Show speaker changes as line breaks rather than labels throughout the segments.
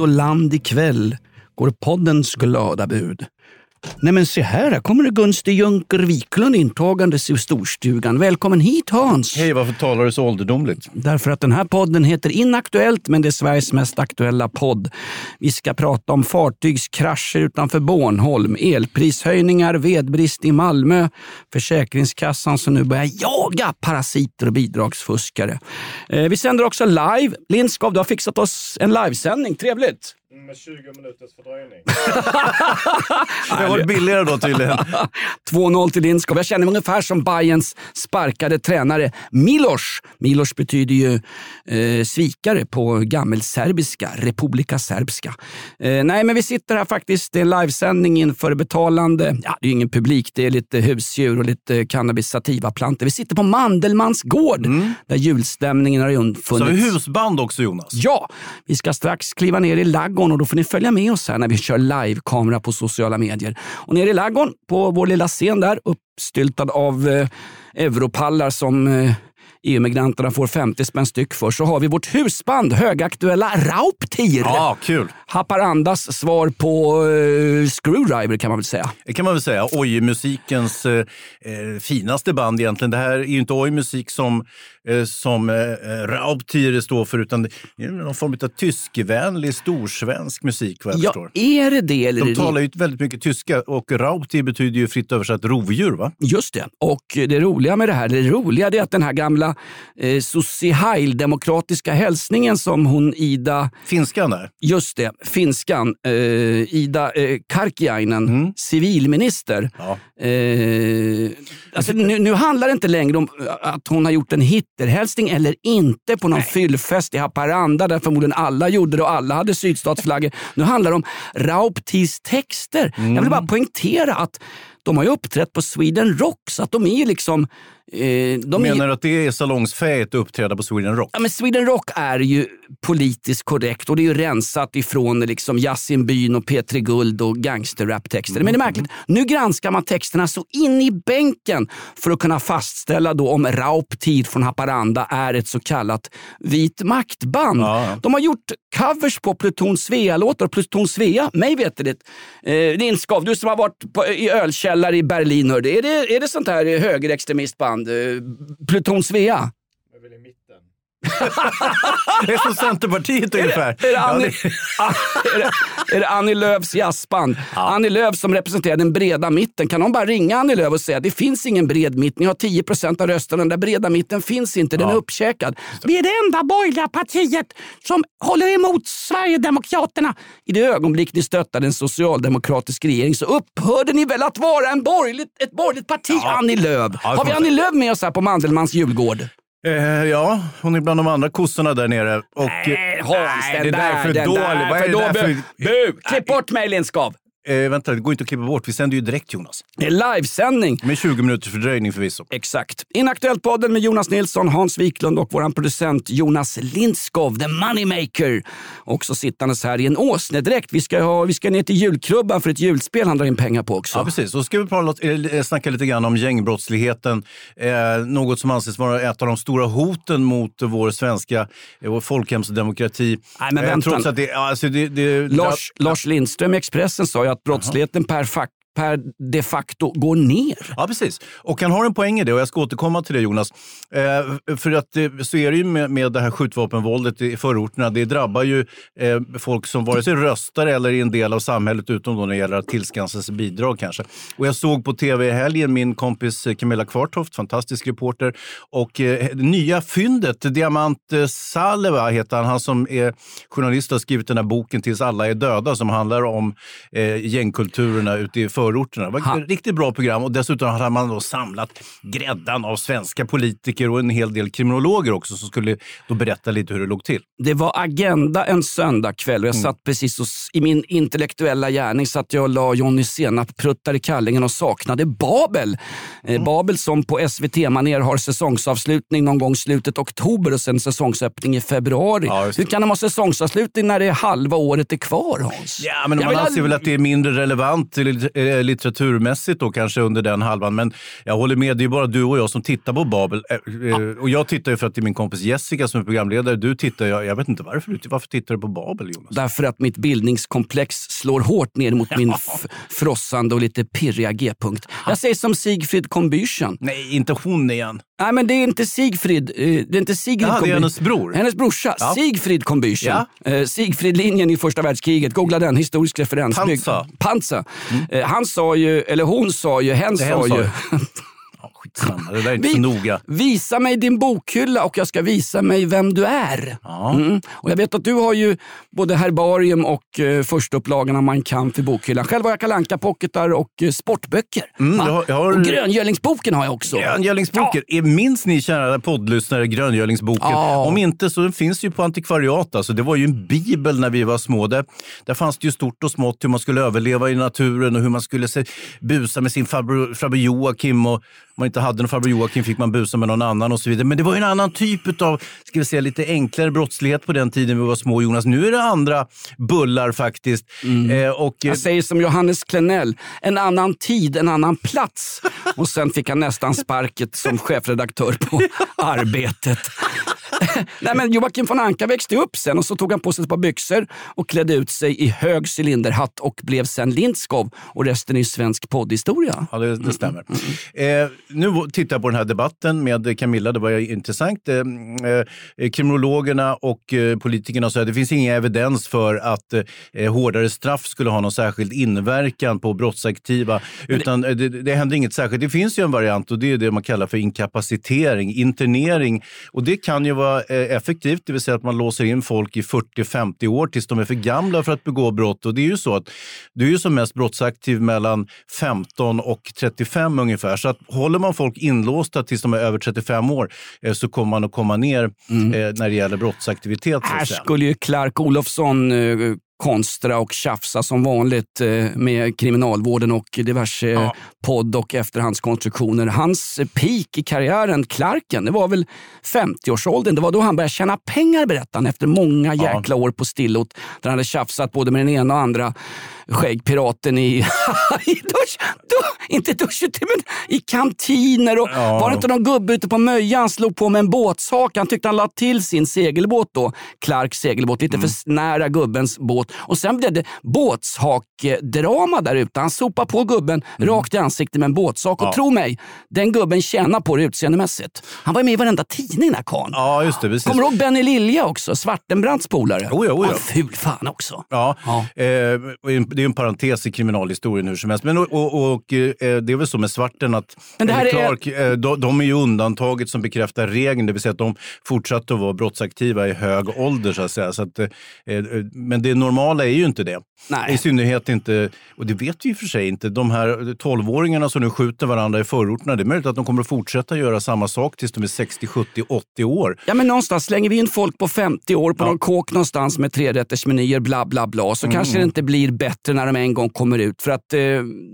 Och land ikväll går poddens glada bud. Nej men se här, här kommer det Gunste Junker Wiklund intagandes i storstugan. Välkommen hit Hans!
Hej, varför talar du så ålderdomligt?
Därför att den här podden heter Inaktuellt, men det är Sveriges mest aktuella podd. Vi ska prata om fartygskrascher utanför Bornholm, elprishöjningar, vedbrist i Malmö, Försäkringskassan som nu börjar jaga parasiter och bidragsfuskare. Eh, Vi sänder också live. Lindskov, du har fixat oss en livesändning. Trevligt!
Med 20 minuters fördröjning. det var billigare då tydligen.
2-0 till Lindskov. Jag känner mig ungefär som Bayerns sparkade tränare Milos. Milos betyder ju eh, svikare på gammelserbiska, Republika Serbska. Eh, nej, men vi sitter här faktiskt i en livesändning inför betalande, ja det är ju ingen publik, det är lite husdjur och lite cannabis sativa-plantor. Vi sitter på Mandelmans gård där julstämningen har
Så har
undfunnits.
vi husband också Jonas.
Ja, vi ska strax kliva ner i laggården och då får ni följa med oss här när vi kör live-kamera på sociala medier. Och nere i laggården, på vår lilla scen där, uppstyltad av eh, europallar som eh, EU-migranterna får 50 spänn styck för, så har vi vårt husband, högaktuella Rauptir.
Ja, kul.
Haparandas svar på eh, Screwdriver kan man väl säga.
Det kan man väl säga. Oj-musikens eh, eh, finaste band egentligen. Det här är ju inte oj-musik som, eh, som eh, Raubtier står för, utan det är någon form av tyskvänlig storsvensk musik vad jag
Ja,
förstår.
är det det? Eller
De
det
talar ju väldigt mycket tyska och Raubtier betyder ju fritt översatt rovdjur. va?
Just det. Och det roliga med det här, det roliga är att den här gamla eh, socialdemokratiska hälsningen som hon Ida,
Finskan där.
just det, finskan, eh, Ida eh, Karkiainen, civilminister.
Ja.
Eh, alltså, nu, nu handlar det inte längre om att hon har gjort en Hitlerhälsning eller inte på någon fyllfest i Haparanda där förmodligen alla gjorde det och alla hade sydstatsflaggor. Nu handlar det om Rauptis texter. Jag vill bara poängtera att de har ju uppträtt på Sweden Rock så att de är ju liksom... Eh, de är,
Menar du att det är salongsfähigt att uppträda på Sweden Rock?
Ja, men Sweden Rock är ju politiskt korrekt och det är ju rensat ifrån liksom Yasin Byn och P3 Guld och gangsterrap-texter. Men det är märkligt, nu granskar man texterna så in i bänken för att kunna fastställa då om Rauptid från Haparanda är ett så kallat vit maktband.
Ja.
De har gjort covers på Pluton Svea-låtar. Pluton Svea, mig veterligt, eh, Lindskov, du som har varit på, i ölkällare i Berlin, hörde, är, det, är det sånt här högerextremistband? Eh, Pluton Svea?
Det är som Centerpartiet ungefär.
Är det,
Ja,
Annie,
det-
är, det, är det Annie Lööfs jazzband? Annie Lööf som representerar den breda mitten. Kan någon bara ringa Annie Lööf och säga det finns ingen bred mitt. Ni har 10 procent av rösterna. Den där breda mitten finns inte. Den är uppkäkad. Vi är det enda borgerliga partiet som håller emot Sverigedemokraterna. I det ögonblick ni stöttade en socialdemokratisk regering så upphörde ni väl att vara en borgerligt, ett borgerligt parti, Annie Lööf.
Ja,
har vi Annie Lööf med oss här på Mandelmans julgård?
Eh, ja, hon är bland de andra kossorna där nere. Och,
Nej, Hans,
Nej,
den
det där är för
den
dåligt.
där, för
för-
Bu! Klipp bort mig Lindskov!
Eh, vänta, det går inte att klippa bort. Vi sänder ju direkt Jonas.
Det är livesändning.
Med 20 minuters fördröjning förvisso.
Exakt. Inaktuellt-podden med Jonas Nilsson, Hans Wiklund och vår producent Jonas Lindskov, the moneymaker. Också sittandes här i en åsnedräkt. Vi ska, ha, vi ska ner till julklubban för ett julspel han drar in pengar på också.
Ja, precis. Så ska vi prata, eh, snacka lite grann om gängbrottsligheten. Eh, något som anses vara ett av de stora hoten mot vår svenska eh, vår folkhemsdemokrati.
Nej, men
Eh,
vänta.
trots att det, alltså det, det,
Lars, Lars Lindström i Expressen sa ju att brottsligheten per, fack per de facto går ner.
Ja, precis. Och han har en poäng i det och jag ska återkomma till det Jonas. Eh, för att eh, så är det ju med, med det här skjutvapenvåldet i förorterna. Det drabbar ju eh, folk som vare sig röstar eller är en del av samhället utom då när det gäller att tillskansa sig bidrag kanske. Och jag såg på tv i helgen min kompis eh, Camilla Kvartoft, fantastisk reporter, och eh, nya fyndet, Diamant eh, Saleva heter han, han som är journalist och har skrivit den här boken Tills alla är döda som handlar om eh, gängkulturerna ute i förorterna förorterna. Det var ett riktigt bra program och dessutom hade man då samlat gräddan av svenska politiker och en hel del kriminologer också som skulle då berätta lite hur det låg till.
Det var agenda en söndagkväll och jag
Mm.
satt precis och, i min intellektuella gärning satt jag och la Johnny Senap pruttar i kallingen och saknade Babel.
Mm.
Eh, Babel som på SVT-manér har säsongsavslutning någon gång slutet oktober och sen säsongsöppning i februari.
Ja.
Hur kan de ha säsongsavslutning när det är halva året är kvar Hans?
Ja, men man
vill
anser väl att det är mindre relevant eh, litteraturmässigt då kanske under den halvan. Men jag håller med, det är bara du och jag som tittar på Babel. Eh, eh, Och jag tittar ju för att det är min kompis Jessica som är programledare. Du tittar, jag, jag vet inte varför. du- Varför tittar du på Babel Jonas?
Därför att mitt bildningskomplex slår hårt ner mot min frossande och lite pirriga G-punkt. Jag säger som Sigfrid Combüchen.
Nej, inte hon igen.
Nej, men det är inte Sigfrid. eh, Det är inte Sigrid
Jaha, det är hennes bror.
Hennes brorsa.
Ja.
Sigfrid Combüchen. Eh, Sigfridlinjen i första världskriget. Googla den. Historisk referens.
Panza.
Bygg- Panza. Eh, han sa ju, eller hon sa ju, hen sa
sa
ju.
Ja, skitsamma, det där är inte
Vi-
så noga.
Visa mig din bokhylla och jag ska visa mig vem du är. Mm. Och jag vet att du har ju både herbarium och eh, förstaupplagan av Mein Kampf i bokhyllan. Själv har jag Kalle Anka pocketar och eh, sportböcker.
Mm, jag har- jag har-
Och Gröngölingsboken har jag också.
Gröngölingsboken. Ja. Minns ni kära poddlyssnare Gröngölingsboken?
Ja.
Om inte så finns ju på antikvariat. Alltså. Det var ju en bibel när vi var små. Där, där fanns det ju stort och smått hur man skulle överleva i naturen och hur man skulle se, busa med sin farbror, farbror Joakim. Och man inte hade någon farbror Joakim fick man busa med någon annan och så vidare. Men det var ju en annan typ av, ska vi säga, lite enklare brottslighet på den tiden vi var små Jonas. Nu är det andra bullar faktiskt. Eh, och, eh,
Jag säger som Johannes Klenell, en annan tid, en annan plats. Och sen fick han nästan sparket som chefredaktör på Arbetet. Nej, men Joakim von Anka växte upp sen och så tog han på sig ett par byxor och klädde ut sig i hög cylinderhatt och blev sen Lindskov. Och resten är svensk poddhistoria.
Ja, det, det stämmer. Eh, nu tittar jag på den här debatten med Camilla. Det var intressant. Eh, eh, kriminologerna och eh, politikerna säger att det finns ingen evidens för att eh, hårdare straff skulle ha någon särskild inverkan på brottsaktiva. Utan det, det, det händer inget särskilt. Det finns ju en variant och det är det man kallar för inkapacitering, internering. Och det kan ju vara eh, effektivt, det vill säga att man låser in folk i 40-50 år tills de är för gamla för att begå brott. Och det är ju så att du är ju som mest brottsaktiv mellan 15 och 35 ungefär. Så att håller man folk inlåsta tills de är över 35 år eh, så kommer man att komma ner eh, när det gäller brottsaktivitet.
Här skulle ju Clark Olofsson konstra och tjafsa som vanligt eh, med kriminalvården och diverse
Ja.
podd och efterhandskonstruktioner. Hans peak i karriären, Clarken, det var väl 50-årsåldern. Det var då han började tjäna pengar berättade han efter många jäkla år på stillot. Där han hade tjafsat både med den ena och andra skäggpiraten i, i dusch, du, inte duschutrymme, men i kantiner. Och,
Ja.
Var det inte någon gubbe ute på Möja han slog på med en båtshake? Han tyckte han la till sin segelbåt då, Clarks segelbåt, lite för nära gubbens båt. Och sen blev det båtshakedrama där ute. Han sopade på gubben rakt i ansiktet med en båtsak. Och
Ja.
tro mig, den gubben tjänar på det utseendemässigt. Han var med i varenda tidning den här karln.
Ja, just det. Precis.
Kommer du ihåg Benny Lilja också? Svartenbrandts polare.
Oh ja, oh ja.
Han ful fan också.
Ja,
Ja.
Eh, det är en parentes i kriminalhistorien hur som helst. Men, och, och, och, eh, det är väl så med svarten att
Men det här
eller
är-
Clark, eh, de, de är ju undantaget som bekräftar regeln. Det vill säga att de fortsatte att vara brottsaktiva i hög ålder. Så att säga. Så att, eh, men det normala är ju inte det.
Nej.
I synnerhet inte, och det vet vi och för sig inte, de här 12-åringarna som nu skjuter varandra i förorterna. Det är möjligt att de kommer att fortsätta göra samma sak tills de är 60, 70, 80 år.
Ja, men någonstans slänger vi in folk på 50 år på
Ja.
någon kåk någonstans med trerättersmenyer, bla bla bla, så
Mm.
kanske det inte blir bättre när de en gång kommer ut. För att eh,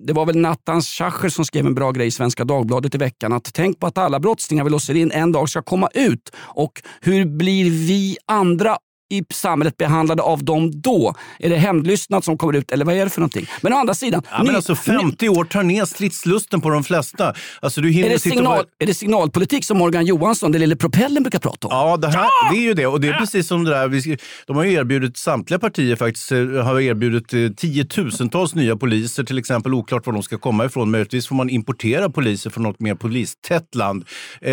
Det var väl Nattans Schacher som skrev en bra grej i Svenska Dagbladet i veckan. Att tänk på att alla brottslingar vi låser in en dag ska komma ut. Och hur blir vi andra i samhället behandlade av dem då? Är det hämndlystnad som kommer ut eller vad är det för någonting? Men å andra sidan,
Ja, men alltså 50 år tar ner stridslusten på de flesta. Alltså, du hinner
är, det
och
signal,
vara-
är det signalpolitik som Morgan Johansson, den lille propellen, brukar prata om?
Ja, det, här, det är ju det. Och det är precis som det där. De har ju erbjudit, samtliga partier faktiskt, eh, har erbjudit eh, tiotusentals nya poliser till exempel. Oklart var de ska komma ifrån. Möjligtvis får man importera poliser från något mer polistätt land. Eh,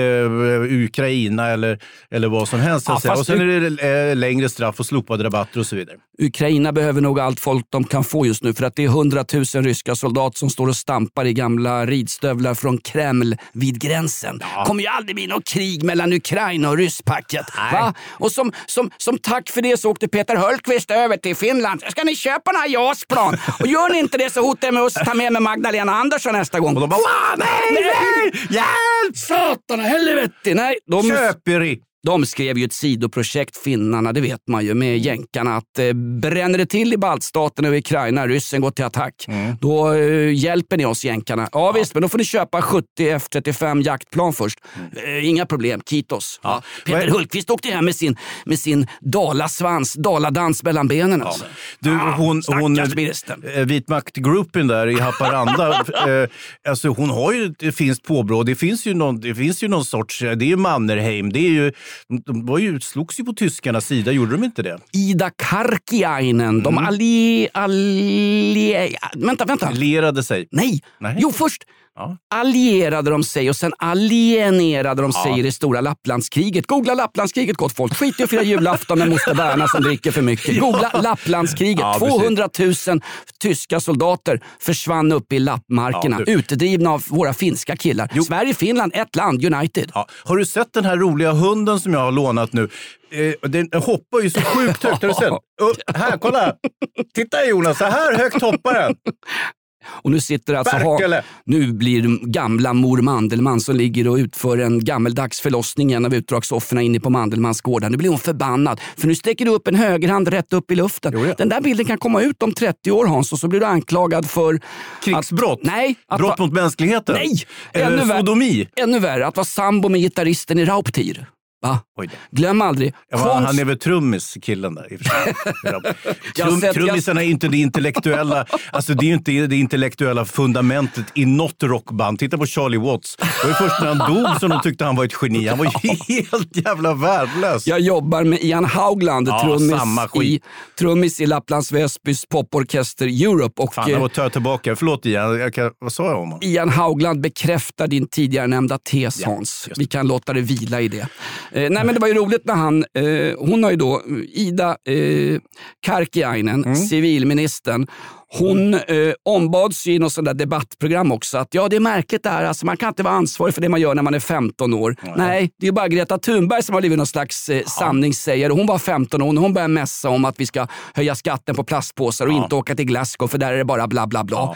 Ukraina eller, eller vad som helst.
Ja,
och sen är det eh, längre längre straff och slopade rabatter och så vidare.
Ukraina behöver nog allt folk de kan få just nu för att det är 100 000 ryska soldater som står och stampar i gamla ridstövlar från Kreml vid gränsen. Det kommer ju aldrig bli något krig mellan Ukraina och rysspacket. Va? Och som, som, som tack för det så åkte Peter Hultqvist över till Finland. Ska ni köpa några JAS-plan? Och gör ni inte det så hotar jag med att ta med mig Magdalena Andersson nästa gång.
Och de bara, "Wow, nej, nej, hjälp!
Satan helvete! Nej, de,
Köperi!
De skrev ju ett sidoprojekt, finnarna, det vet man ju, med jänkarna. Att eh, bränner det till i baltstaterna och Ukraina, ryssen går till attack, då eh, hjälper ni oss jänkarna. Ja, visst, men då får ni köpa 70 F35 jaktplan först. Eh, inga problem, kitos. Ja. Peter
är-
Hultqvist åkte hem med sin, med sin dalasvans, daladans mellan benen. Alltså.
Du, hon, hon
Birsten.
eh, vit makt-gruppen där i Haparanda, eh, alltså hon har ju ett finskt påbrå. Det finns ju någon, det finns ju någon sorts, det är ju Mannerheim, det är ju, de var ju, slogs ju på tyskarnas sida, gjorde de inte det?
Ida Karkiainen, de allie... allie vänta, vänta.
Lierade sig.
Nej.
Nej.
Jo, först
Ja.
allierade de sig och sen alienerade de sig i det stora Lapplandskriget. Googla Lapplandskriget gott folk. Skit i att fira julafton med moster Berna som dricker för mycket. Googla Lapplandskriget.
Ja, precis.
200 000 tyska soldater försvann upp i lappmarkerna.
Ja, du-
utdrivna av våra finska killar. Sverige, Finland, ett land, United.
Ja. Har du sett den här roliga hunden som jag har lånat nu? Eh, den hoppar ju så sjukt högt. Har du sett? Här, kolla! Titta Jonas, så här högt hoppar den.
Och nu sitter alltså
Berkele.
ha, Nu blir gamla mor Mandelmann som ligger och utför en gammeldags förlossning i en av utdragsofferna inne på Mandelmans gårdar. Nu blir hon förbannad för nu sträcker du upp en högerhand rätt upp i luften. Den där bilden kan komma ut om 30 år Hans och så blir du anklagad för...
Krigsbrott?
Att, nej! Att
Brott mot mänskligheten?
Nej! Ännu
sodomi?
Ännu värre, att vara sambo med gitarristen i Rauptir. Va?
Oj då.
Glöm aldrig.
Ja,
konst-
han är väl trummis, killen där. I.
Jag
Trum,
sett-
trummisarna är inte det intellektuella, alltså det är inte det intellektuella fundamentet i något rockband. Titta på Charlie Watts. Det var först när han dog som de tyckte han var ett geni. Han var ju helt jävla värdelös.
Jag jobbar med Ian Haugland,
Ja,
trummis, i, trummis i Lapplands Väsbys poporkester Europe. Och,
Fan, jag var tar tillbaka. Förlåt igen. Jag kan, vad sa jag om honom?
Ian Haugland bekräftar din tidigare nämnda tes Hans.
just det.
Vi kan låta det vila i det. Eh, nej, men det var ju roligt när han, eh, hon har ju då, Ida eh, Karkiainen,
Mm.
civilministern, hon eh, ombads i något sånt där debattprogram också att ja, det är märkligt det här, alltså, man kan inte vara ansvarig för det man gör när man är 15 år. Nej, det är ju bara Greta Thunberg som har blivit någon slags eh, sanningssägare. Hon var 15 år och hon började mässa om att vi ska höja skatten på plastpåsar och inte åka till Glasgow för där är det bara bla bla bla.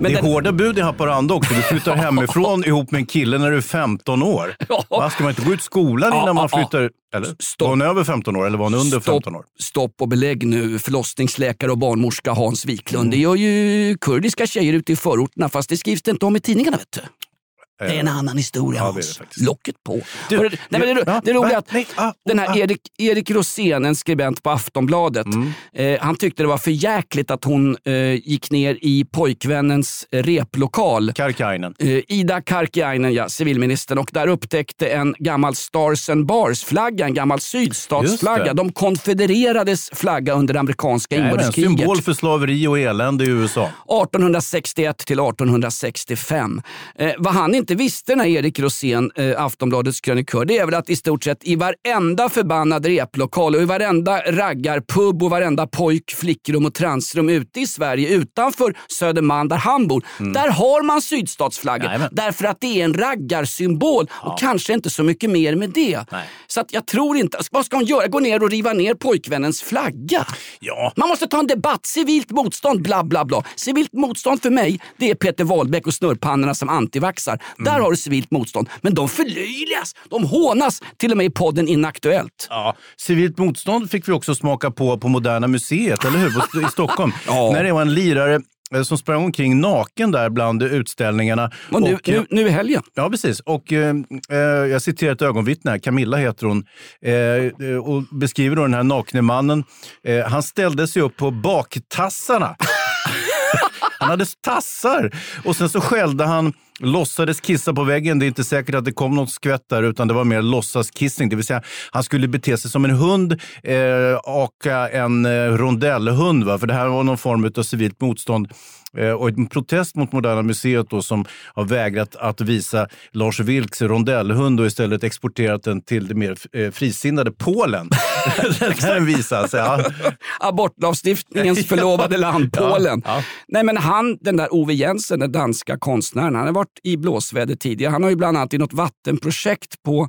Men
det är
den-
hårda bud i Haparanda också. Du flyttar hemifrån ihop med en kille när du är 15 år. Va, ska man inte gå ut skolan innan man flyttar? Eller? Var hon över 15 år eller var hon under 15 år?
Stopp och belägg nu. Förlossningsläkare och barnmorska Hans Wiklund. Det gör ju kurdiska tjejer ute i förorterna fast det skrivs det inte om i tidningarna. Vet du. Det är en annan historia
Ja,
Hans. Locket på.
Du,
Hörru, nej, men det,
ja,
det roliga att
Nej, ah,
den här. Erik, Erik Rosén, en skribent på Aftonbladet,
Mm.
eh, han tyckte det var för jäkligt att hon eh, gick ner i pojkvännens replokal.
Karkainen.
Eh, Ida Karkiainen, ja, civilministern, och där upptäckte en gammal Stars and Bars-flagga, en gammal sydstatsflagga. De konfedererades flagga under det amerikanska
Jajamän,
inbördeskriget.
symbol för slaveri och elände i USA.
1861 till 1865. Eh, vad han inte visste när Erik Rosén, eh, Aftonbladets krönikör, det är väl att i stort sett i varenda förbannad replokal och i varenda raggarpub och varenda pojk, flickrum och transrum ute i Sverige utanför Södermalm där han bor, där har man sydstatsflaggor.
Mm. Jajamän.
Därför att det är en raggarsymbol och kanske inte så mycket mer med det. Så att jag tror inte, vad ska hon göra? Gå ner och riva ner pojkvännens flagga?
Ja.
Man måste ta en debatt. Civilt motstånd, bla bla bla. Civilt motstånd för mig, det är Peter Wahlbeck och snurrpannorna som antivaxar.
Mm.
Där har du civilt motstånd. Men de förlöjligas, de hånas, till och med i podden Inaktuellt.
Ja, civilt motstånd fick vi också smaka på på Moderna Museet, eller hur? I Stockholm.
Ja.
När det var en lirare eh, som sprang omkring naken där bland utställningarna.
Och nu,
eh,
nu, nu i helgen.
Ja, precis. Och, eh, eh, jag citerar ett ögonvittne. Camilla heter hon, eh, eh, och beskriver då den här nakne mannen. Eh, han ställde sig upp på baktassarna. Han hade tassar och sen så skällde han, låtsades kissa på väggen. Det är inte säkert att det kom något skvätt där utan det var mer låtsaskissning. Det vill säga han skulle bete sig som en hund, eh, aka en eh, rondellhund. Va? För det här var någon form av civilt motstånd. Eh, och en protest mot Moderna Museet då, som har vägrat att visa Lars Vilks rondellhund och istället exporterat den till det mer eh, frisinnade Polen. Där den visas. Ja.
Abortlagstiftningens förlovade land, Polen.
Ja, ja.
Nej, men han, den där Ove Jensen, den danska konstnären, han har varit i blåsväder tidigare. Han har ju bland annat i något vattenprojekt på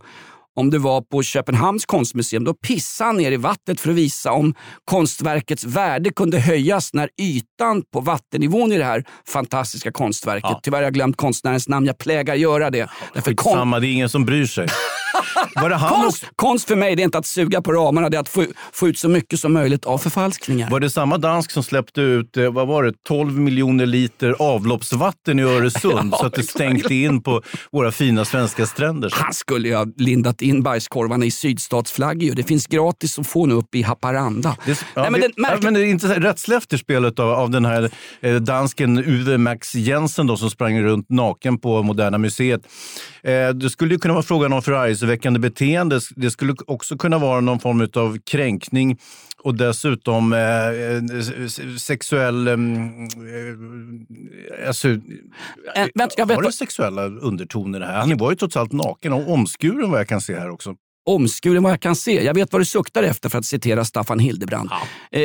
om det var på Köpenhamns konstmuseum, då pissade han ner i vattnet för att visa om konstverkets värde kunde höjas när ytan på vattennivån i det här fantastiska konstverket,
Ja.
tyvärr har jag glömt konstnärens namn, jag plägar göra det. Därför
Skitsamma, det är ingen som bryr sig. Var det han
konst, konst för mig det är inte att suga på ramarna, det är att få, få ut så mycket som möjligt av förfalskningar.
Var det samma dansk som släppte ut eh, vad var det, 12 miljoner liter avloppsvatten i Öresund
Ja,
så att det stänkte in på våra fina svenska stränder?
Han skulle ju ha lindat in bajskorvarna i sydstatsflaggor. Det finns gratis att få nu uppe i Haparanda.
Det, ja,
Nej, men
det,
den märk-
men det är inte rättsliga efterspelet av, av den här eh, dansken Uwe Max Jensen då, som sprang runt naken på Moderna Museet. Eh, det skulle ju kunna vara frågan om förargelseväckande beteende. Det skulle också kunna vara någon form av kränkning och dessutom eh, eh, sexuell... em, eh, alltså,
En, vänta,
var det sexuella undertoner här? Han var ju trots allt naken och omskuren vad jag kan se här också.
Omskuren vad jag kan se. Jag vet vad du suktar efter för att citera Staffan Hildebrand. Eh,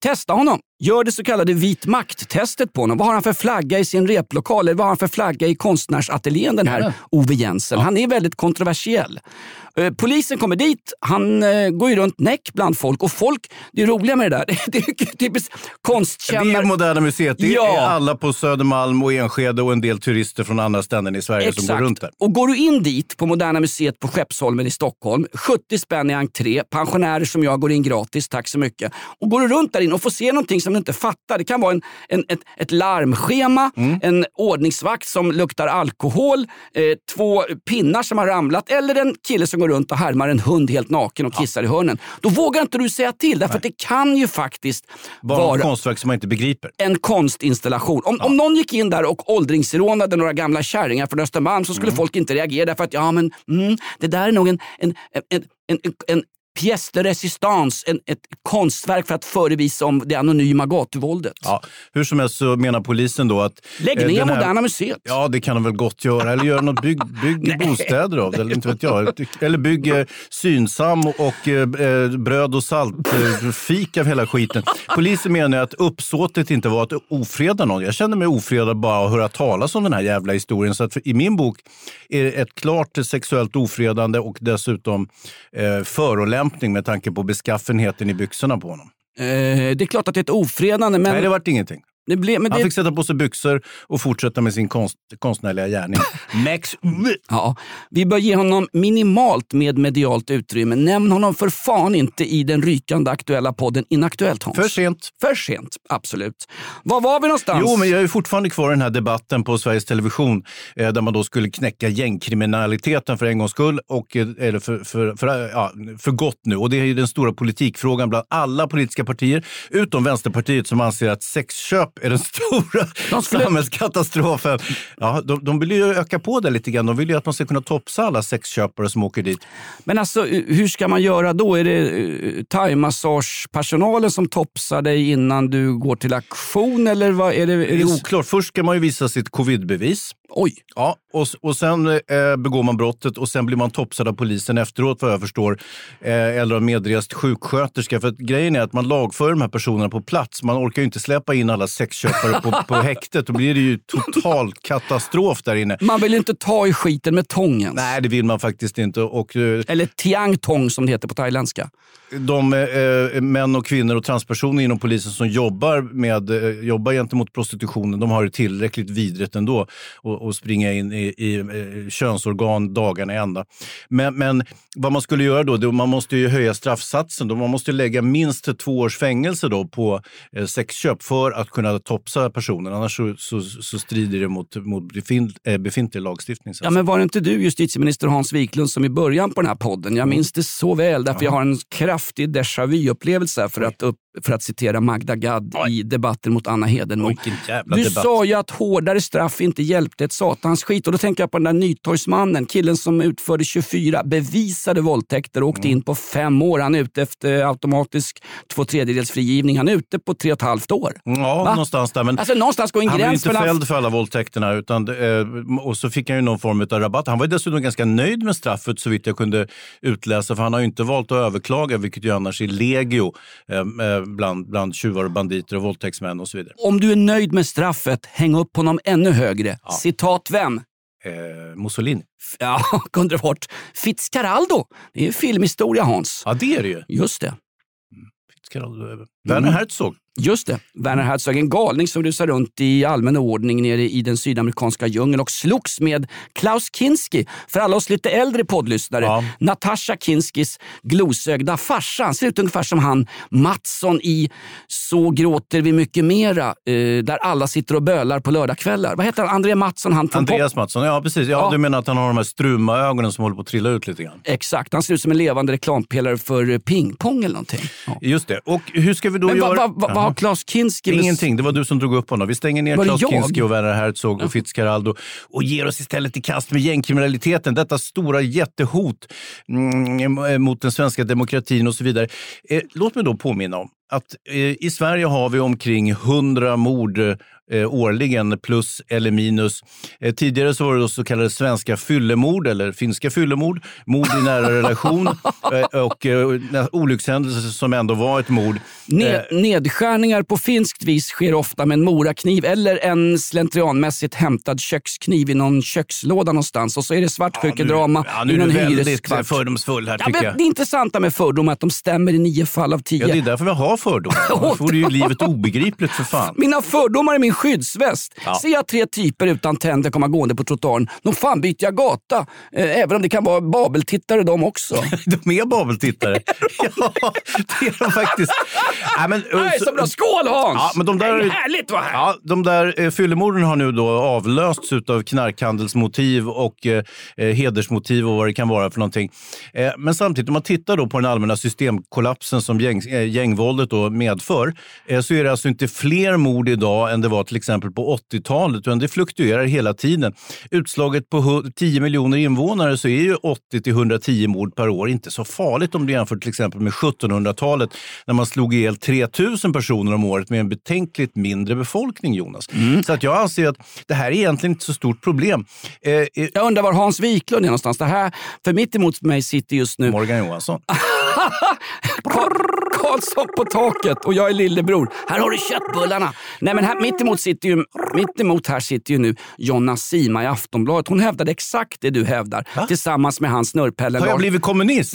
testa honom. Gör det så kallade vit makt-testet på honom. Vad har han för flagga i sin replokal? Eller vad har han för flagga i konstnärsateljén, den här Ove Jensen? Han är väldigt kontroversiell. Eh, polisen kommer dit, han eh, går ju runt näck bland folk och folk, det är roliga med det där, det är typiskt
Det
konstkännare.
är Moderna Museet. Det
Ja.
är alla på Södermalm och Enskede och en del turister från andra ställen i Sverige som går runt där.
Och går du in dit på Moderna Museet på Skeppsholmen i Stockholm, 70 spänn i entré, pensionärer som jag går in gratis, tack så mycket. Och går du runt där inne och får se någonting som du inte fattar. Det kan vara en, en, ett, ett larmschema,
Mm.
en ordningsvakt som luktar alkohol, eh, två pinnar som har ramlat eller en kille som går runt och härmar en hund helt naken och kissar i hörnen. Då vågar inte du säga till, därför att det kan ju faktiskt
Bara
vara
konstverk som man inte begriper.
en konstinstallation. Om, om någon gick in där och åldringsrånade några gamla kärringar från Östermalm så skulle folk inte reagera därför att ja, men, mm, det där är nog en, en, en, en, en, en pièce de résistance, en, ett konstverk för att förevisa om det anonyma gatuvåldet.
Ja, hur som helst så menar polisen då att...
Lägg
eh,
ner
här-
Moderna Museet.
Ja, det kan de väl gott göra. Eller gör något, bygg, bygg bostäder av det. Eller, inte vet jag. eller bygg eh, Synsam och eh, eh, bröd och salt eh, fik av hela skiten. Polisen menar att uppsåtet inte var att ofreda någon. Jag känner mig ofredad bara att höra talas om den här jävla historien. Så att för, i min bok är det ett klart sexuellt ofredande och dessutom eh, förolämpning med tanke på beskaffenheten i byxorna på honom.
Eh, det är klart att det är ett ofredande, men...
Nej, det vart ingenting.
Blev,
Han
det,
fick sätta på sig byxor och fortsätta med sin konst, konstnärliga gärning. Max
ja, vi bör ge honom minimalt med medialt utrymme. Nämn honom för fan inte i den rykande aktuella podden Inaktuellt Hans.
För sent.
För sent, absolut. Var var vi någonstans?
Jo, men jag är fortfarande kvar i den här debatten på Sveriges Television eh, där man då skulle knäcka gängkriminaliteten för en gångs skull, och, eh, eller för, för, för, ja, för gott nu. Och det är ju den stora politikfrågan bland alla politiska partier, utom Vänsterpartiet som anser att sexköp är den stora
De skulle-
samhällskatastrofen. Ja, de, de vill ju öka på det lite grann. De vill ju att man ska kunna topsa alla sexköpare som åker dit.
Men alltså, hur ska man göra då? Är det uh, thaimassagepersonalen som topsar dig innan du går till aktion? Eller vad är det? Är
det är oklart. Först ska man ju visa sitt covidbevis.
Oj!
Ja, och, och sen eh, begår man brottet och sen blir man topsad av polisen efteråt vad jag förstår. Eh, eller av medrest sjuksköterska. För grejen är att man lagför de här personerna på plats. Man orkar ju inte släppa in alla sexköpare på, på häktet. Då blir det ju total katastrof där inne.
Man vill inte ta i skiten med tången.
Nej, det vill man faktiskt inte. Och, eh,
Eller tiang tong som det heter på thailändska.
De eh, män och kvinnor och transpersoner inom polisen som jobbar, med, eh, jobbar gentemot prostitutionen, de har det tillräckligt vidrigt ändå och, och springa in i, i eh, könsorgan dagarna i ända. Men, men vad man skulle göra då, det, man måste ju höja straffsatsen. Då, man måste lägga minst två års fängelse då på eh, sexköp för att kunna topsa personen. Annars så, så, så strider det mot, mot befint, eh, befintlig lagstiftning. att
Ja, men var det inte du, justitieminister Hans Wiklund, som i början på den här podden, jag minns det så väl, därför jag har en kraftig déjà vu-upplevelse för att, upp, för att citera Magda Gad i debatten mot Anna Hedenmo. Du
debatt.
sa ju att hårdare straff inte hjälpte ett satans skit. Och då tänker jag på den där Nytorgsmannen, killen som utförde 24 bevisade våldtäkter och åkte in på fem år. Han är ute efter automatisk två tredjedels frigivning. Han är ute på tre och ett halvt år.
Ja,
Va?
någonstans där. Men
Alltså någonstans går en
han blev
gräns
inte
mellan...
fälld för alla våldtäkterna. Utan, eh, och så fick han ju någon form av rabatt. Han var dessutom ganska nöjd med straffet så vitt jag kunde utläsa. För han har ju inte valt att överklaga, vilket ju annars är legio eh, eh, bland, bland tjuvar och banditer och våldtäktsmän och så vidare.
Om du är nöjd med straffet, häng upp honom ännu högre. Citat vem?
Eh, Mussolini.
Ja, kunde det varit Fitzcarraldo. Det är ju filmhistoria Hans.
Ja, det är det ju.
Just det.
Fitzgerald- Werner Herzog.
Just det. Werner Herzog, en galning som rusar runt i allmän ordning nere i den sydamerikanska djungeln och slogs med Klaus Kinski. För alla oss lite äldre poddlyssnare.
Ja.
Natasha Kinskis glosögda farsa. Han ser ut ungefär som han Mattsson i Så gråter vi mycket mera. Eh, där alla sitter och bölar på lördagskvällar. Vad heter han? André Mattsson? Han från
Andreas Mattsson. Ja, precis. Ja,
Ja.
Du menar att han har de här struma ögonen som håller på att trilla ut lite grann?
Exakt, han ser ut som en levande reklampelare för pingpong eller någonting. Ja.
Just det. Och hur ska vi då
Men
göra...
vad vad- vad
Jaha.
Klaus Kinski
Ingenting, det var du som drog upp honom. Vi stänger ner Klaus
jag?
Kinski och Werner Herzog och Fitzcarraldo och ger oss istället i kast med gängkriminaliteten. Detta stora jättehot mm, mot den svenska demokratin och så vidare. Eh, låt mig då påminna om att eh, i Sverige har vi omkring 100 mord eh, årligen, plus eller minus. Eh, tidigare så var det så kallade svenska fyllemord eller finska fyllemord, mord i nära relation eh, och eh, olyckshändelser som ändå var ett mord.
Ned, nedskärningar på finskt vis sker ofta med en morakniv eller en slentrianmässigt hämtad kökskniv i någon kökslåda någonstans. Och så är det svartsjukedrama
Ja, nu
i
är
någon
du väldigt
hyreskvart.
fördomsfull här
Ja,
tycker jag.
det intressanta med fördomar är att de stämmer i nio fall av tio.
Ja, det är därför vi har fördomar. Annars vore ju livet obegripligt för fan.
Mina fördomar är min skyddsväst.
Ja.
Ser jag tre typer utan tänder komma gående på trottoaren, då fan byter jag gata. Eh, även om det kan vara babeltittare de också.
De är babeltittare. ja, det är de faktiskt. Nej, men,
Nej, så bra. Skål Hans!
Ja, men de där,
är härligt vara här.
Ja, de där eh, fyllemorden har nu då avlösts av knarkhandelsmotiv och eh, eh, hedersmotiv och vad det kan vara för någonting. Eh, men samtidigt, om man tittar då på den allmänna systemkollapsen som gäng, eh, gängvåldet då medför, eh, så är det alltså inte fler mord idag än det var till exempel på 80-talet, utan det fluktuerar hela tiden. Utslaget på hu- 10 miljoner invånare så är ju 80 till 110 mord per år inte så farligt om du jämför till exempel med 1700-talet när man slog ihjäl 3000 personer om året med en betänkligt mindre befolkning, Jonas. Så att jag anser att det här är egentligen inte så stort problem. Eh, eh,
Jag undrar var Hans Wiklund är någonstans. Det här, för mitt emot mig sitter just nu
Morgan Johansson.
Karl- Karlsson på taket och jag är lillebror. Här har du köttbullarna. Nej, men här, mitt, emot sitter ju, mitt emot här sitter ju nu Jonna Sima i Aftonbladet. Hon hävdade exakt det du hävdar tillsammans med hans snurrpelle
Har jag
Lars,
blivit kommunist?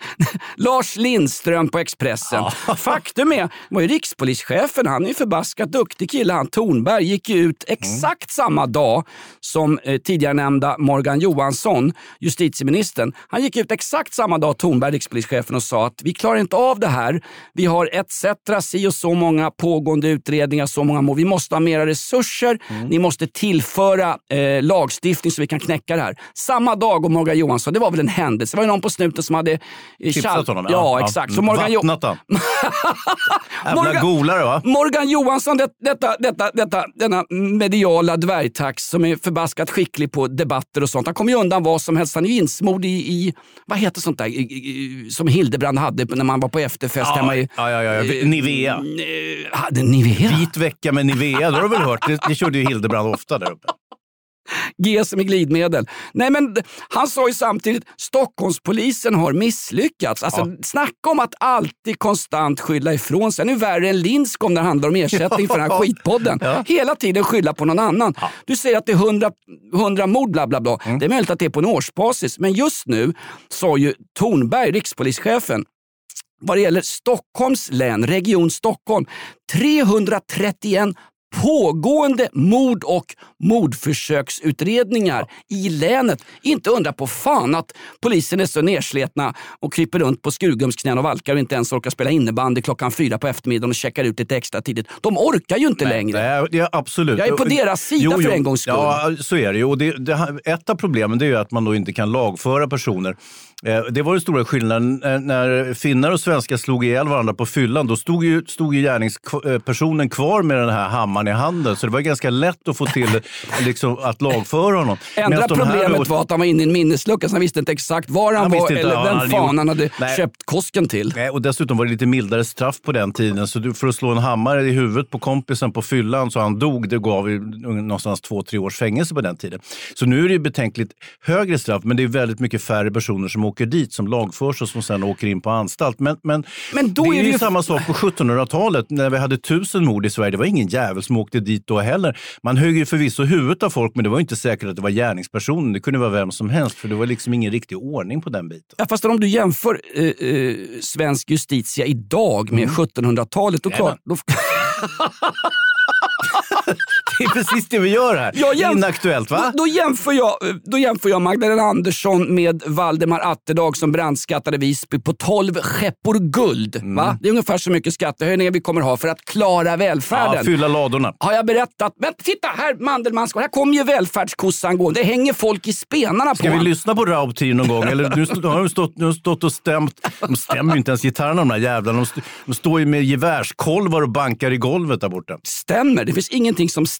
Lars Lindström på Expressen. Faktum är, var ju rikspolischefen, han är ju förbaskat duktig kille. Han Tornberg gick ju ut exakt samma dag som eh, tidigare nämnda Morgan Johansson, justitieministern. Han gick ut exakt samma dag, Tornberg, rikspolischefen, och sa att vi klarar inte av det här. Vi har etc. si och så många pågående utredningar, så många mål. Vi måste ha mera resurser. Ni måste tillföra eh, lagstiftning så vi kan knäcka det här. Samma dag och Morgan Johansson, det var väl en händelse. Det var ju någon på snuten som hade... eh,
Tipsat honom?
Ja, exakt. Så Morgan,
Vattnat han. Jävla
Morgan-
golare va?
Morgan Johansson, det, detta, detta, detta, denna mediala dvärgtax som är förbaskat skicklig på debatter och sånt. Han kommer ju undan vad som helst. Han är ju insmord i, i vad heter sånt där I, i, som Hildebrand hade när man var på efterfest hemma i...
Ja, ja, ja, ja. Nivea.
Eh, Hade Nivea?
Vit vecka med Nivea, det har du väl hört? Det, det körde ju Hildebrand ofta där uppe.
G som i glidmedel. Nej, men han sa ju samtidigt Stockholmspolisen har misslyckats. Alltså, Snacka om att alltid konstant skylla ifrån sig. Nu är värre än Lindscom när det handlar om ersättning för den här skitpodden. Hela tiden skylla på någon annan. Du säger att det är 100, 100 mord, bla bla bla. Det är möjligt att det är på en årsbasis, men just nu sa ju Tornberg, rikspolischefen, vad det gäller Stockholms län, Region Stockholm, 331 pågående mord och mordförsöksutredningar i länet. Inte undra på fan att polisen är så nersletna och kryper runt på skurgumsknän och valkar och inte ens orkar spela innebandy klockan fyra på eftermiddagen och checkar ut lite extra tidigt. De orkar ju inte längre.
Nej, ja, absolut.
Jag är på deras sida för en gångs skull.
Ja, så är det ju. Och det, det, ett av problemen är ju att man då inte kan lagföra personer. Eh, Det var den stora skillnaden. Eh, När finnar och svenskar slog ihjäl varandra på fyllan, då stod ju, stod ju gärningspersonen kvar med den här hammaren i handen. Så det var ganska lätt att få till liksom, att lagföra honom.
Enda problemet
då-
var att han var inne i en minneslucka så han visste inte exakt var han,
Han
var
inte
eller
han
vem
hade
fan
gjort.
han hade
Nej.
köpt kosken till.
Nej, och dessutom var det lite mildare straff på den tiden. Så du, för att slå en hammare i huvudet på kompisen på fyllan så han dog, det gav ju någonstans två, tre års fängelse på den tiden. Så nu är det ju betänkligt högre straff, men det är väldigt mycket färre personer som åker dit, som lagförs och som sen åker in på anstalt. Men, men,
Men
det
är
är,
det
ju samma sak på 1700-talet när vi hade tusen mord i Sverige. Det var ingen jävel som åkte dit då heller. Man högg ju förvisso huvudet av folk, men det var inte säkert att det var gärningspersonen. Det kunde vara vem som helst, för det var liksom ingen riktig ordning på den biten.
Ja, fast om du jämför eh, eh, svensk justitia idag med 1700-talet, då klart... Då,
Det är precis det vi gör här.
Jag jämf-
Inaktuellt, va?
Då, då, jämför jag, då jämför jag Magdalena Andersson med Valdemar Atterdag som brandskattade Visby på 12 skeppor guld.
Mm.
Va? Det är ungefär så mycket skattehöjningar vi kommer ha för att klara välfärden.
Ja, fylla ladorna.
Har jag berättat? Men titta här, Mandelmannsgård. Här kommer ju välfärdskossan gående. Det hänger folk i spenarna
Ska
på
vi
han.
lyssna på Raubtir någon gång? Eller nu har de stått, nu stått och stämt. De stämmer ju inte ens gitarrerna de där jävlarna. De, st- de står ju med gevärskolvar och bankar i golvet där borta.
stämmer. Det finns ingenting som stämmer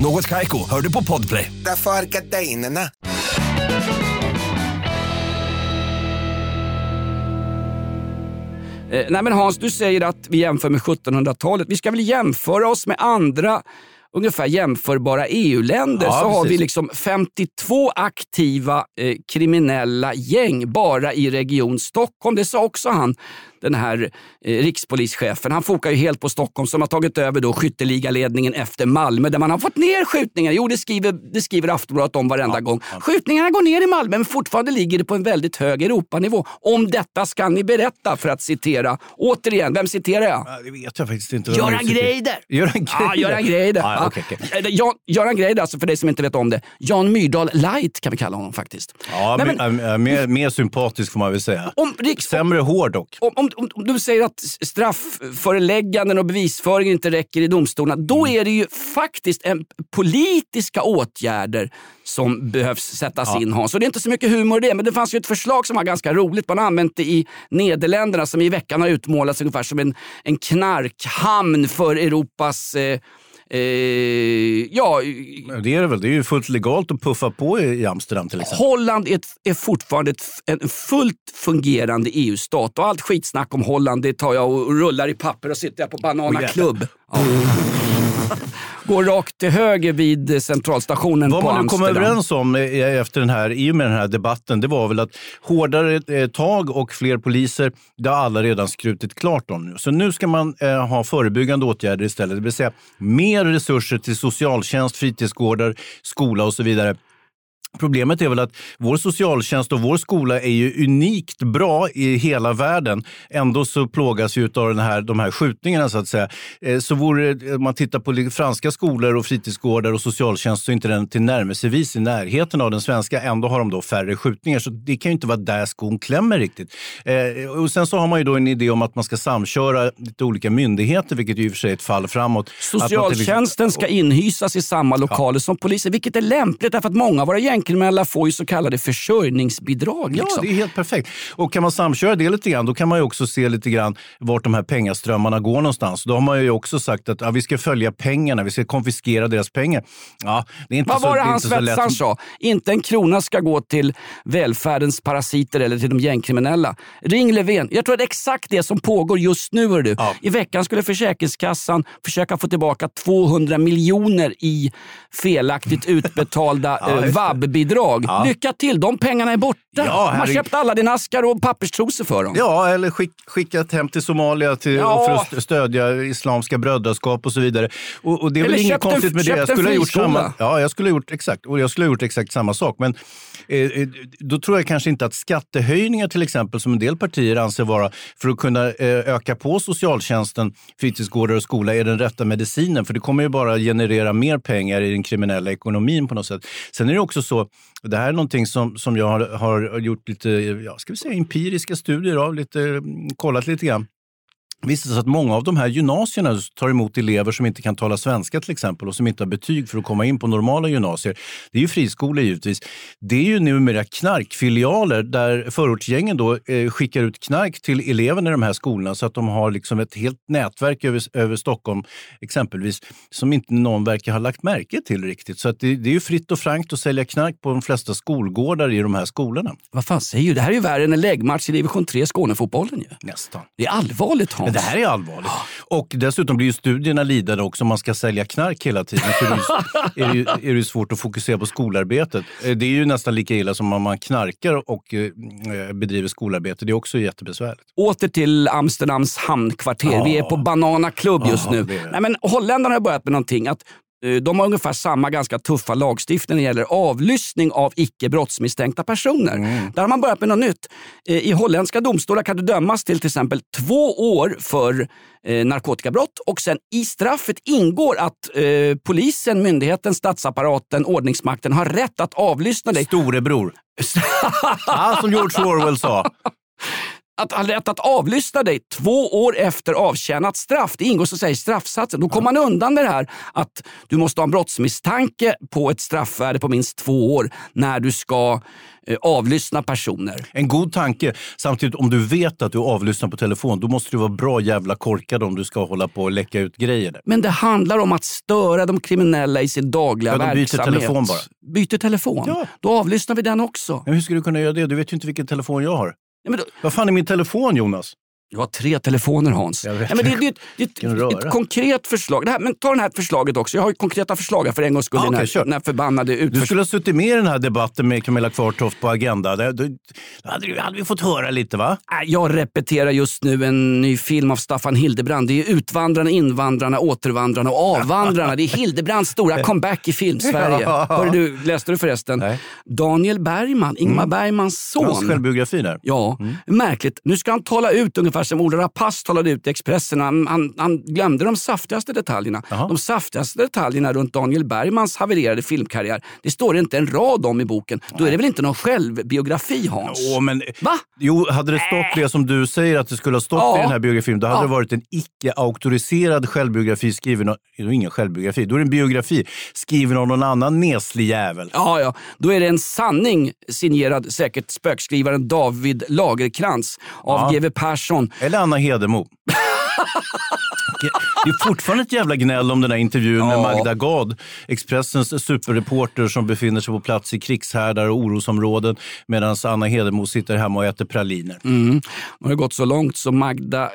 Något Kaiko, hör du på Podplay.
Därför är gardinerna.
Eh, nej men Hans, du säger att vi jämför med 1700-talet. Vi ska väl jämföra oss med andra ungefär jämförbara EU-länder
Ja,
så har
precis.
vi liksom 52 aktiva eh, kriminella gäng bara i Region Stockholm. Det sa också han, den här eh, rikspolischefen. Han fokar ju helt på Stockholm som har tagit över då skytteligaledningen efter Malmö där man har fått ner skjutningar. Jo, det skriver, det skriver Aftonbladet om varenda gång. Skjutningarna går ner i Malmö men fortfarande ligger det på en väldigt hög Europanivå. Om detta ska ni berätta för att citera. Återigen, vem citerar jag?
Ja, Det vet jag faktiskt inte.
Göran Greider!
Göran Greider?
Ja, Göran Greider.
Ja,
Ja.
okej.
Eller Jan, Göran Greider, alltså för dig som inte vet om det. Jan Myrdal light kan vi kalla honom faktiskt.
Ja, men,
men-
äh, mer, mer sympatisk får man väl säga.
Om riks-
Sämre hår dock.
Om, om, om, om du säger att straffförelägganden och bevisföring inte räcker i domstolarna, då
Mm.
är det ju faktiskt en politiska åtgärder som behövs sättas
Ja.
in Hans. Och det är inte så mycket humor i det, men det fanns ju ett förslag som var ganska roligt. Man har använt det i Nederländerna som i veckan har utmålats ungefär som en, en knarkhamn för Europas eh, eh, ja,
Det är det väl. Det är ju fullt legalt att puffa på i Amsterdam till exempel.
Holland är, ett, är fortfarande ett, en fullt fungerande EU-stat och allt skitsnack om Holland det tar jag och rullar i papper och sitter jag på Banana
Och
Club. Ja. Går rakt till höger vid centralstationen
Vad
på
man nu kom
Amsterdam.
överens om eh, efter den här, i och med den här debatten, det var väl att hårdare eh, tag och fler poliser, det har alla redan skrutit klart om nu. Så nu ska man eh, ha förebyggande åtgärder istället, det vill säga mer resurser till socialtjänst, fritidsgårdar, skola och så vidare. Problemet är väl att vår socialtjänst och vår skola är ju unikt bra i hela världen. Ändå så plågas vi av den här, de här skjutningarna så att säga. Eh, Så vore, det- om man tittar på franska skolor och fritidsgårdar och socialtjänst så är inte den tillnärmelsevis i närheten av den svenska. Ändå har de då färre skjutningar. Så det kan ju inte vara där skon klämmer riktigt. Eh, Och sen så har man ju då en idé om att man ska samköra lite olika myndigheter, vilket ju i och för sig är ett fall framåt. Till
Socialtjänsten ska inhysas i samma lokaler som polisen, vilket är lämpligt därför att många av våra gängkriminella får ju så kallade försörjningsbidrag.
Ja,
liksom.
det är helt perfekt. Och kan man samköra det lite grann, då kan man ju också se lite grann vart de här pengaströmmarna går någonstans. Då har man ju också sagt att ja, vi ska följa pengarna, vi ska konfiskera deras pengar. Ja, det är inte
Vad
så,
var det
är
han svetsaren sa? Inte en krona ska gå till välfärdens parasiter eller till de gängkriminella. Ring Löfven. Jag tror att det är exakt det som pågår just nu. Du. I veckan skulle Försäkringskassan försöka få tillbaka 200 miljoner i felaktigt utbetalda
Ja,
eh,
det.
Vab-bidrag.
Ja.
Lycka till, de pengarna är borta.
Ja,
Man har köpt alla dina askar och papperstrosor för dem.
Ja, eller skick, skickat hem till Somalia till,
Ja.
för att st- stödja Islamska brödraskap och så vidare. Och, och det är väl
Eller
inget
köpt en-
konstigt med det. Jag skulle ha gjort samma. Ja, jag skulle ha gjort exakt. Och jag skulle ha gjort exakt samma sak. Men eh, eh, då tror jag kanske inte att skattehöjningar till exempel, som en del partier anser vara, för att kunna eh, öka på socialtjänsten, fritidsgårdar och skola, är den rätta medicinen. För det kommer ju bara generera mer pengar i den kriminella ekonomin på något sätt. Sen är det också så, det här är någonting som, som jag har, har gjort lite, ja, ska vi säga empiriska studier av, lite, mm, kollat lite grann. Visst är det så att många av de här gymnasierna tar emot elever som inte kan tala svenska till exempel och som inte har betyg för att komma in på normala gymnasier. Det är ju friskolor givetvis. Det är ju numera knarkfilialer där förortsgängen då eh, skickar ut knark till eleverna i de här skolorna så att de har liksom ett helt nätverk över, över Stockholm exempelvis som inte någon verkar ha lagt märke till riktigt. Så att det, det är ju fritt och frankt att sälja knark på de flesta skolgårdar i de här skolorna.
Vad fan säger du? Det här är ju värre än en läggmatch i division 3 Skånefotbollen ju.
Nästan.
Det är allvarligt Hans.
Men det här är allvarligt. Och dessutom blir ju studierna lidande också om man ska sälja knark hela tiden. Är, det är, ju, är det ju svårt att fokusera på skolarbetet. Eh, Det är ju nästan lika illa som om man knarkar och eh, bedriver skolarbete. Det är också jättebesvärligt.
Åter till Amsterdams hamnkvarter.
Ja.
Vi är på Banana Club just
Ja,
nu. Nej, men holländarna har börjat med någonting. Att, eh, de har ungefär samma ganska tuffa lagstiftning när det gäller avlyssning av icke brottsmisstänkta personer.
Mm.
Där har man börjat med något nytt. Eh, I holländska domstolar kan du dömas till till exempel två år för eh, narkotikabrott och sen i straffet ingår att eh, polisen, myndigheten, statsapparaten, ordningsmakten har rätt att avlyssna dig.
Storebror. Ja, som George Orwell sa.
Att ha rätt att avlyssna dig två år efter avtjänat straff. Det ingår så att säga i straffsatsen. Då kommer man undan med det här att du måste ha en brottsmisstanke på ett straffvärde på minst två år när du ska eh, avlyssna personer.
En god tanke. Samtidigt, om du vet att du avlyssnar på telefon, då måste du vara bra jävla korkad om du ska hålla på och läcka ut grejer. Där.
Men det handlar om att störa de kriminella i sin dagliga
Ja, de byter
verksamhet.
telefon bara.
Byter telefon?
Ja.
Då avlyssnar vi den också.
Men hur ska du kunna göra det? Du vet ju inte vilken telefon jag har.
Nej, men då,
Vad fan är min telefon, Jonas?
Du har tre telefoner Hans.
Jag vet.
Men det, det, det, det, det,
röra.
ett konkret förslag. Det här, men ta det här förslaget också. Jag har ju konkreta förslag här för en gångs skull.
Ja,
i den, här, den här förbannade
Du
utförs...
skulle ha suttit med i den här debatten med Camilla Kvartoft på Agenda. Då, då hade, du- hade vi fått höra lite va?
Jag repeterar just nu en ny film av Staffan Hildebrand. Det är Utvandrarna, Invandrarna, Återvandrarna och Avvandrarna. Det är Hildebrands stora comeback i film-Sverige. Hörde du, läste du förresten?
Nej.
Daniel Bergman, Ingmar Bergmans son.
Hans självbiografi där.
Ja, märkligt. Nu ska han tala ut ungefär Ola Rapace talade ut i Expressen. Han, han, han glömde de saftigaste detaljerna.
Jaha.
De saftigaste detaljerna runt Daniel Bergmans havererade filmkarriär, det står inte en rad om i boken. Då är det väl inte någon självbiografi Hans?
Åh, men,
Va?
Jo, hade det stått det som du säger att det skulle ha stått
Ja.
i den här biografin, då hade
Ja.
det varit en icke-auktoriserad självbiografi skriven av... Det är ingen självbiografi, då är det en biografi skriven av någon annan neslig jävel.
Ja, ja. Då är det en sanning signerad säkert spökskrivaren David Lagerkrans av
Ja.
GW Persson.
Eller Anna Hedemo. Det är fortfarande ett jävla gnäll om den här intervjun med
Ja.
Magda Gad, Expressens superreporter som befinner sig på plats i krigshärdar och orosområden medan Anna Hedemo sitter hemma och äter praliner.
Mm. Nu har det gått så långt så Magda,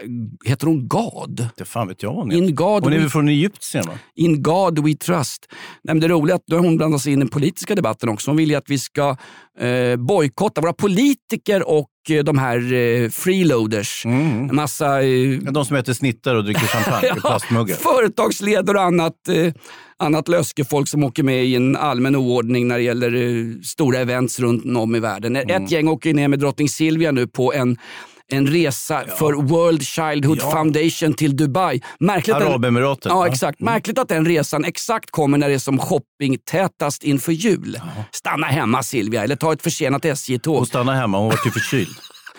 heter hon Gad?
Det fan vet jag vad hon heter.
In God,
Hon är väl från Egypten? Va?
in God we trust. Nej, det roliga är att då hon blandat sig in i den politiska debatten också. Hon vill ju att vi ska eh, bojkotta våra politiker och de här eh, freeloaders. En massa eh,
De som äter snittar och dricker champagne i plastmuggar.
företagsledare och annat, eh, annat löskefolk som åker med i en allmän oordning när det gäller eh, stora events runt om i världen.
Mm.
Ett gäng åker ner med drottning Silvia nu på en en resa för World Childhood
Ja.
Foundation till Dubai. Märkligt att-
Arabemiraten,
Ja, exakt. Märkligt att den resan exakt kommer när det är som shoppingtätast inför jul. Stanna hemma Silvia, eller ta ett försenat SJ-tåg.
Hon stannade hemma, hon var ju förkyld.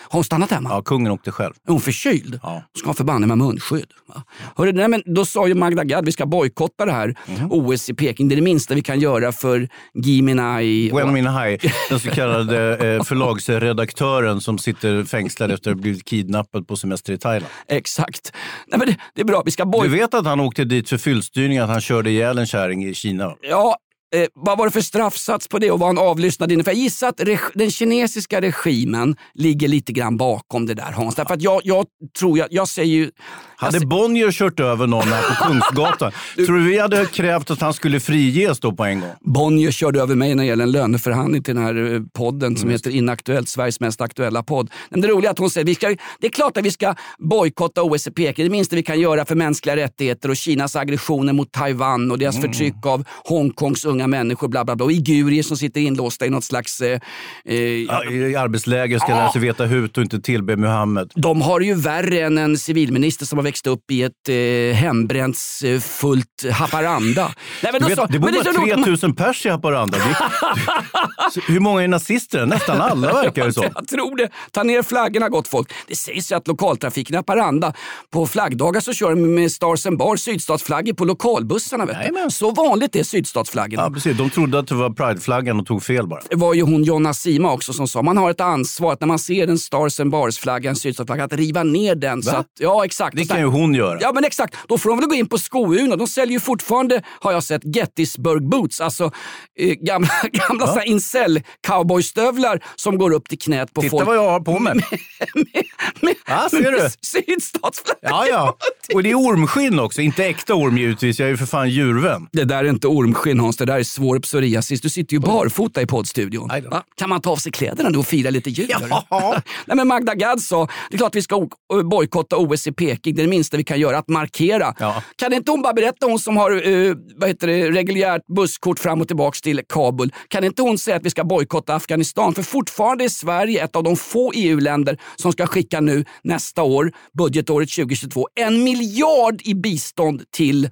Har hon stannat hemma?
Ja, kungen åkte själv.
Är hon förkyld?
Ja.
Då ska hon förbanne med munskydd. Va? Hörru, nej, men då sa ju Magda Gad vi ska bojkotta det här
Mhm.
OS i Peking. Det är det minsta vi kan göra för Gui Minhai.
Gwen Minhai, den så kallade eh, förlagsredaktören som sitter fängslad efter att ha blivit kidnappad på semester i Thailand.
Exakt. Nej, men det, det är bra, vi ska
Du
bojkotta.
vet att han åkte dit för fyllstyrning, att han körde ihjäl en kärring i Kina?
Ja, eh, vad var det för straffsats på det och var han avlyssnad inför? Jag gissar att den kinesiska regimen ligger lite grann bakom det där Hans. Därför att jag, jag tror, jag, jag säger ju...
Hade Bonnier kört över någon här på Kungsgatan, tror du vi hade krävt att han skulle friges då på en gång?
Bonnier körde över mig när det gäller en löneförhandling till den här eh, podden som heter Inaktuellt, Sveriges mest aktuella podd. Men det roliga är att hon säger vi ska, det är klart att vi ska bojkotta OS i Peking. Det minsta vi kan göra för mänskliga rättigheter och Kinas aggressioner mot Taiwan och deras förtryck av Hongkongs unga människor. Bla, bla, bla. Och igurer som sitter inlåsta i något slags... Eh, eh,
Ja, I arbetsläger ska lära sig veta hut och inte tillbe Muhammed.
de har det ju värre än en civilminister som har växt upp i ett eh, hembränts eh, fullt Haparanda. Nej, men
Du vet,
sa-
det
men
bor
är så
bara
roligt.
3000 pers i Haparanda. Det, så hur många är nazister? Nästan alla verkar det som.
Jag tror det. Ta ner flaggorna gott folk. Det sägs ju att lokaltrafiken i Haparanda, på flaggdagar så kör de med Stars and Bars sydstatsflaggor på lokalbussarna. Vet du. Så vanligt är sydstatsflaggorna.
Ja, precis. De trodde att det var prideflaggan och tog fel bara.
Det var ju hon Jonna Sima också som sa man har ett ansvar att när man ser en Stars and Bars-flagga, en sydstatsflagga, att riva ner den. Så att, ja, exakt.
Det kan ju hon göra.
Ja men exakt, då får de väl gå in på skoun och de säljer ju fortfarande, har jag sett, Gettysburg boots. Alltså eh, gamla, gamla
Ja.
incel cowboystövlar som går upp till knät på
Titta
folk.
vad jag har på mig.
med,
Ja, ser du?
med Sydstatsflagga.
Ja, ja. Och det är ormskinn också. Inte äkta orm givetvis. Jag är ju för fan djurvän.
Det där är inte ormskinn Hans, det där är svår psoriasis. Du sitter ju barfota i poddstudion. Va? Kan man ta av sig kläderna då och fira lite jul?
Ja.
Nej, men Magda Gad sa, det är klart vi ska o- bojkotta OS i Peking. Det är det minsta vi kan göra, att markera.
Ja.
Kan inte hon bara berätta, hon som har eh, vad heter det, reguljärt busskort fram och tillbaka till Kabul. Kan inte hon säga att vi ska bojkotta Afghanistan? För fortfarande är Sverige ett av de få EU-länder som ska skicka nu nästa år, budgetåret 2022, en miljard i bistånd till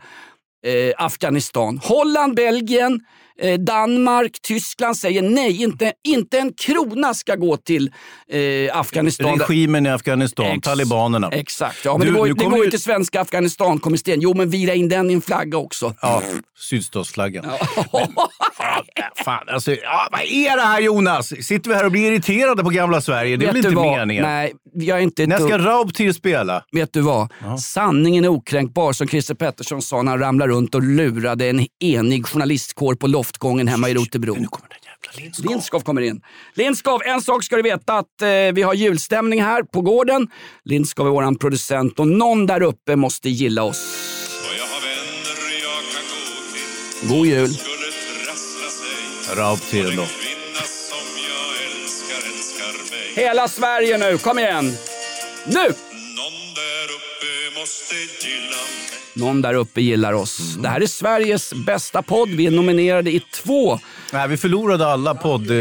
eh, Afghanistan. Holland, Belgien, eh, Danmark, Tyskland säger nej. Inte, inte en krona ska gå till eh, Afghanistan.
Regimen i Afghanistan,
Ex-
talibanerna.
Exakt, ja, men
Du,
det går, det går ju till svenska Afghanistan-kommittén. Jo, men vira in den i en flagga också.
Ja, sydstatsflaggan. Fan, alltså, ja, vad är det här Jonas? Sitter vi här och blir irriterade på gamla Sverige? Det är väl inte
vad?
meningen?
Nej, jag är inte
När ska Raub spela?
Vet du vad? Sanningen är okränkbar som Christer Pettersson sa när han ramlade runt och lurade en enig journalistkår på loftgången hemma i Rotebro.
Nu kommer den jävla
Lindskov kommer in. Lindskov, en sak ska du veta att eh, vi har julstämning här på gården. Lindskov är våran producent och någon där uppe måste gilla oss. God jul!
Raub till då.
Hela Sverige nu, kom igen! Nu! Någon där uppe gillar oss. Det här är Sveriges bästa podd. Vi är nominerade i två.
Nej, vi förlorade alla podd...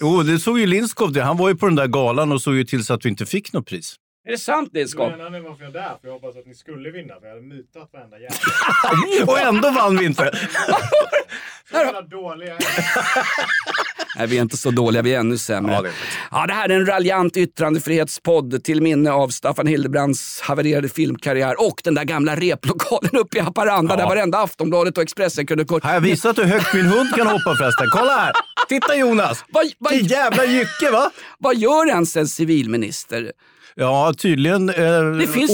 Jo, det såg ju Lindskov det. Han var ju på den där galan och såg ju till så att vi inte fick något pris.
Är det sant Lindskov?
Menar ni varför jag är där? För jag hoppas att ni skulle vinna. För jag hade mutat varenda jävel.
och ändå vann vi inte.
Så jävla dåliga.
Nej, vi är inte så dåliga, vi är ännu sämre.
Ja, det
Ja, det, här är en raljant yttrandefrihetspodd till minne av Staffan Hildebrands havererade filmkarriär och den där gamla replokalen uppe i Haparanda
Ja.
där varenda Aftonbladet och Expressen kunde...
Har jag visat hur högt min hund kan hoppa förresten? Kolla här! Titta Jonas! Vilken jävla jycke va?
vad gör ens en civilminister?
Ja, tydligen eh,
finns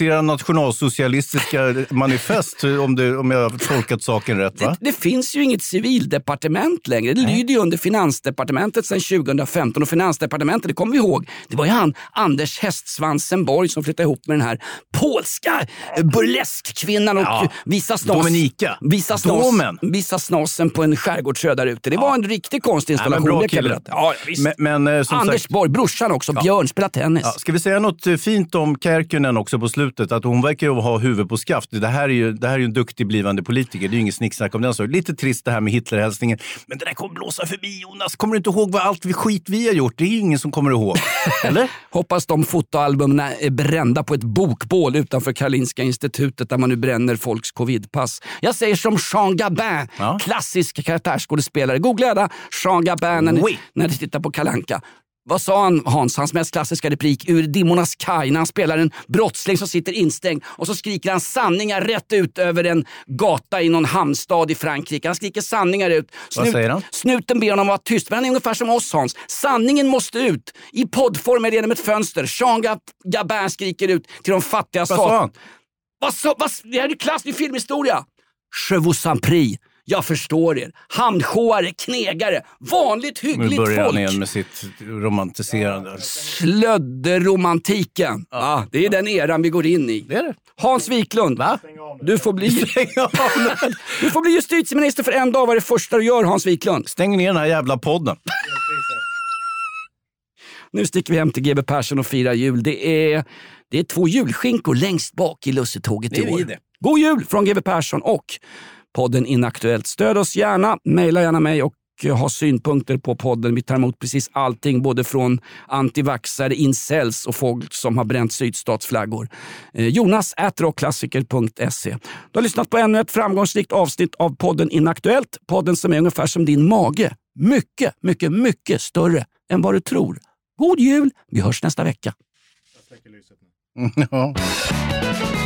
ju-
nationalsocialistiska manifest om, det, om jag har tolkat saken rätt. Va?
Det, det finns ju inget civildepartement längre. Det lyder ju under finansdepartementet sedan 2015 och finansdepartementet, det kommer vi ihåg, det var ju han Anders Hästsvansen Borg som flyttade ihop med den här polska eh, burleskkvinnan och
Ja.
visa snas,
Dominika.
Visa, snas,
Domen.
visa snasen på en skärgårdsö där ute. Det var en riktig konstinstallation.
Ja, men bra kille.
Ja.
Men, men, eh,
Anders
sagt,
Borg, brorsan också, Björn, spelar tennis.
Ja, ska vi säga något eh, fint om Kärkkönen också på slutet? Att hon verkar ju ha huvudet på skaft. Det här är ju, det här är ju en duktig blivande politiker. Det är ju inget snicksnack om den saken. Lite trist det här med Hitlerhälsningen. Men det där kommer blåsa förbi Jonas. Kommer du inte ihåg vad allt vi skit vi har gjort? Det är ingen som kommer ihåg. Eller?
Hoppas de fotoalbumen är brända på ett bokbål utanför Karolinska institutet där man nu bränner folks covidpass. Jag säger som Jean Gabin,
Ja.
klassisk karaktärsskådespelare. Googla det. Jean Gabin när ni,
Oui.
när ni tittar på Kalanka. Vad sa han, Hans, hans mest klassiska replik ur Dimmornas kaj när han spelar en brottsling som sitter instängd och så skriker han sanningar rätt ut över en gata i någon hamnstad i Frankrike. Han skriker sanningar ut.
Vad säger han?
Snuten ber honom vara tyst, men han är ungefär som oss Hans. Sanningen måste ut. I poddform eller genom ett fönster. Jean Gab- Gabin skriker ut till de fattiga
Vad sa han?
Vad sa, vad, det här är klass, det är filmhistoria. Je vous en prie. Jag förstår er. Hamnsjåare, knegare, vanligt
Nu
hyggligt
börjar han
folk.
igen med sitt romantiserande.
Slödderomantiken. Ja. det är den eran vi går in i.
Det är det.
Hans Wiklund,
Va?
du får, bli, du får bli justitieminister för en dag. Vad är det första du gör Hans Wiklund?
Stäng ner den här jävla podden.
Nu sticker vi hem till GB Persson och firar jul. Det är, det är två julskinkor längst bak i lussetåget i år. God jul från GB Persson och podden Inaktuellt. Stöd oss gärna, mejla gärna mig och ha synpunkter på podden. Vi tar emot precis allting, både från antivaxare, incels och folk som har bränt sydstatsflaggor. Eh, Jonas at rockklassiker.se. Du har lyssnat på ännu ett framgångsrikt avsnitt av podden Inaktuellt. Podden som är ungefär som din mage. Mycket, mycket, mycket större än vad du tror. God jul! Vi hörs nästa vecka.
Jag släcker lyset nu.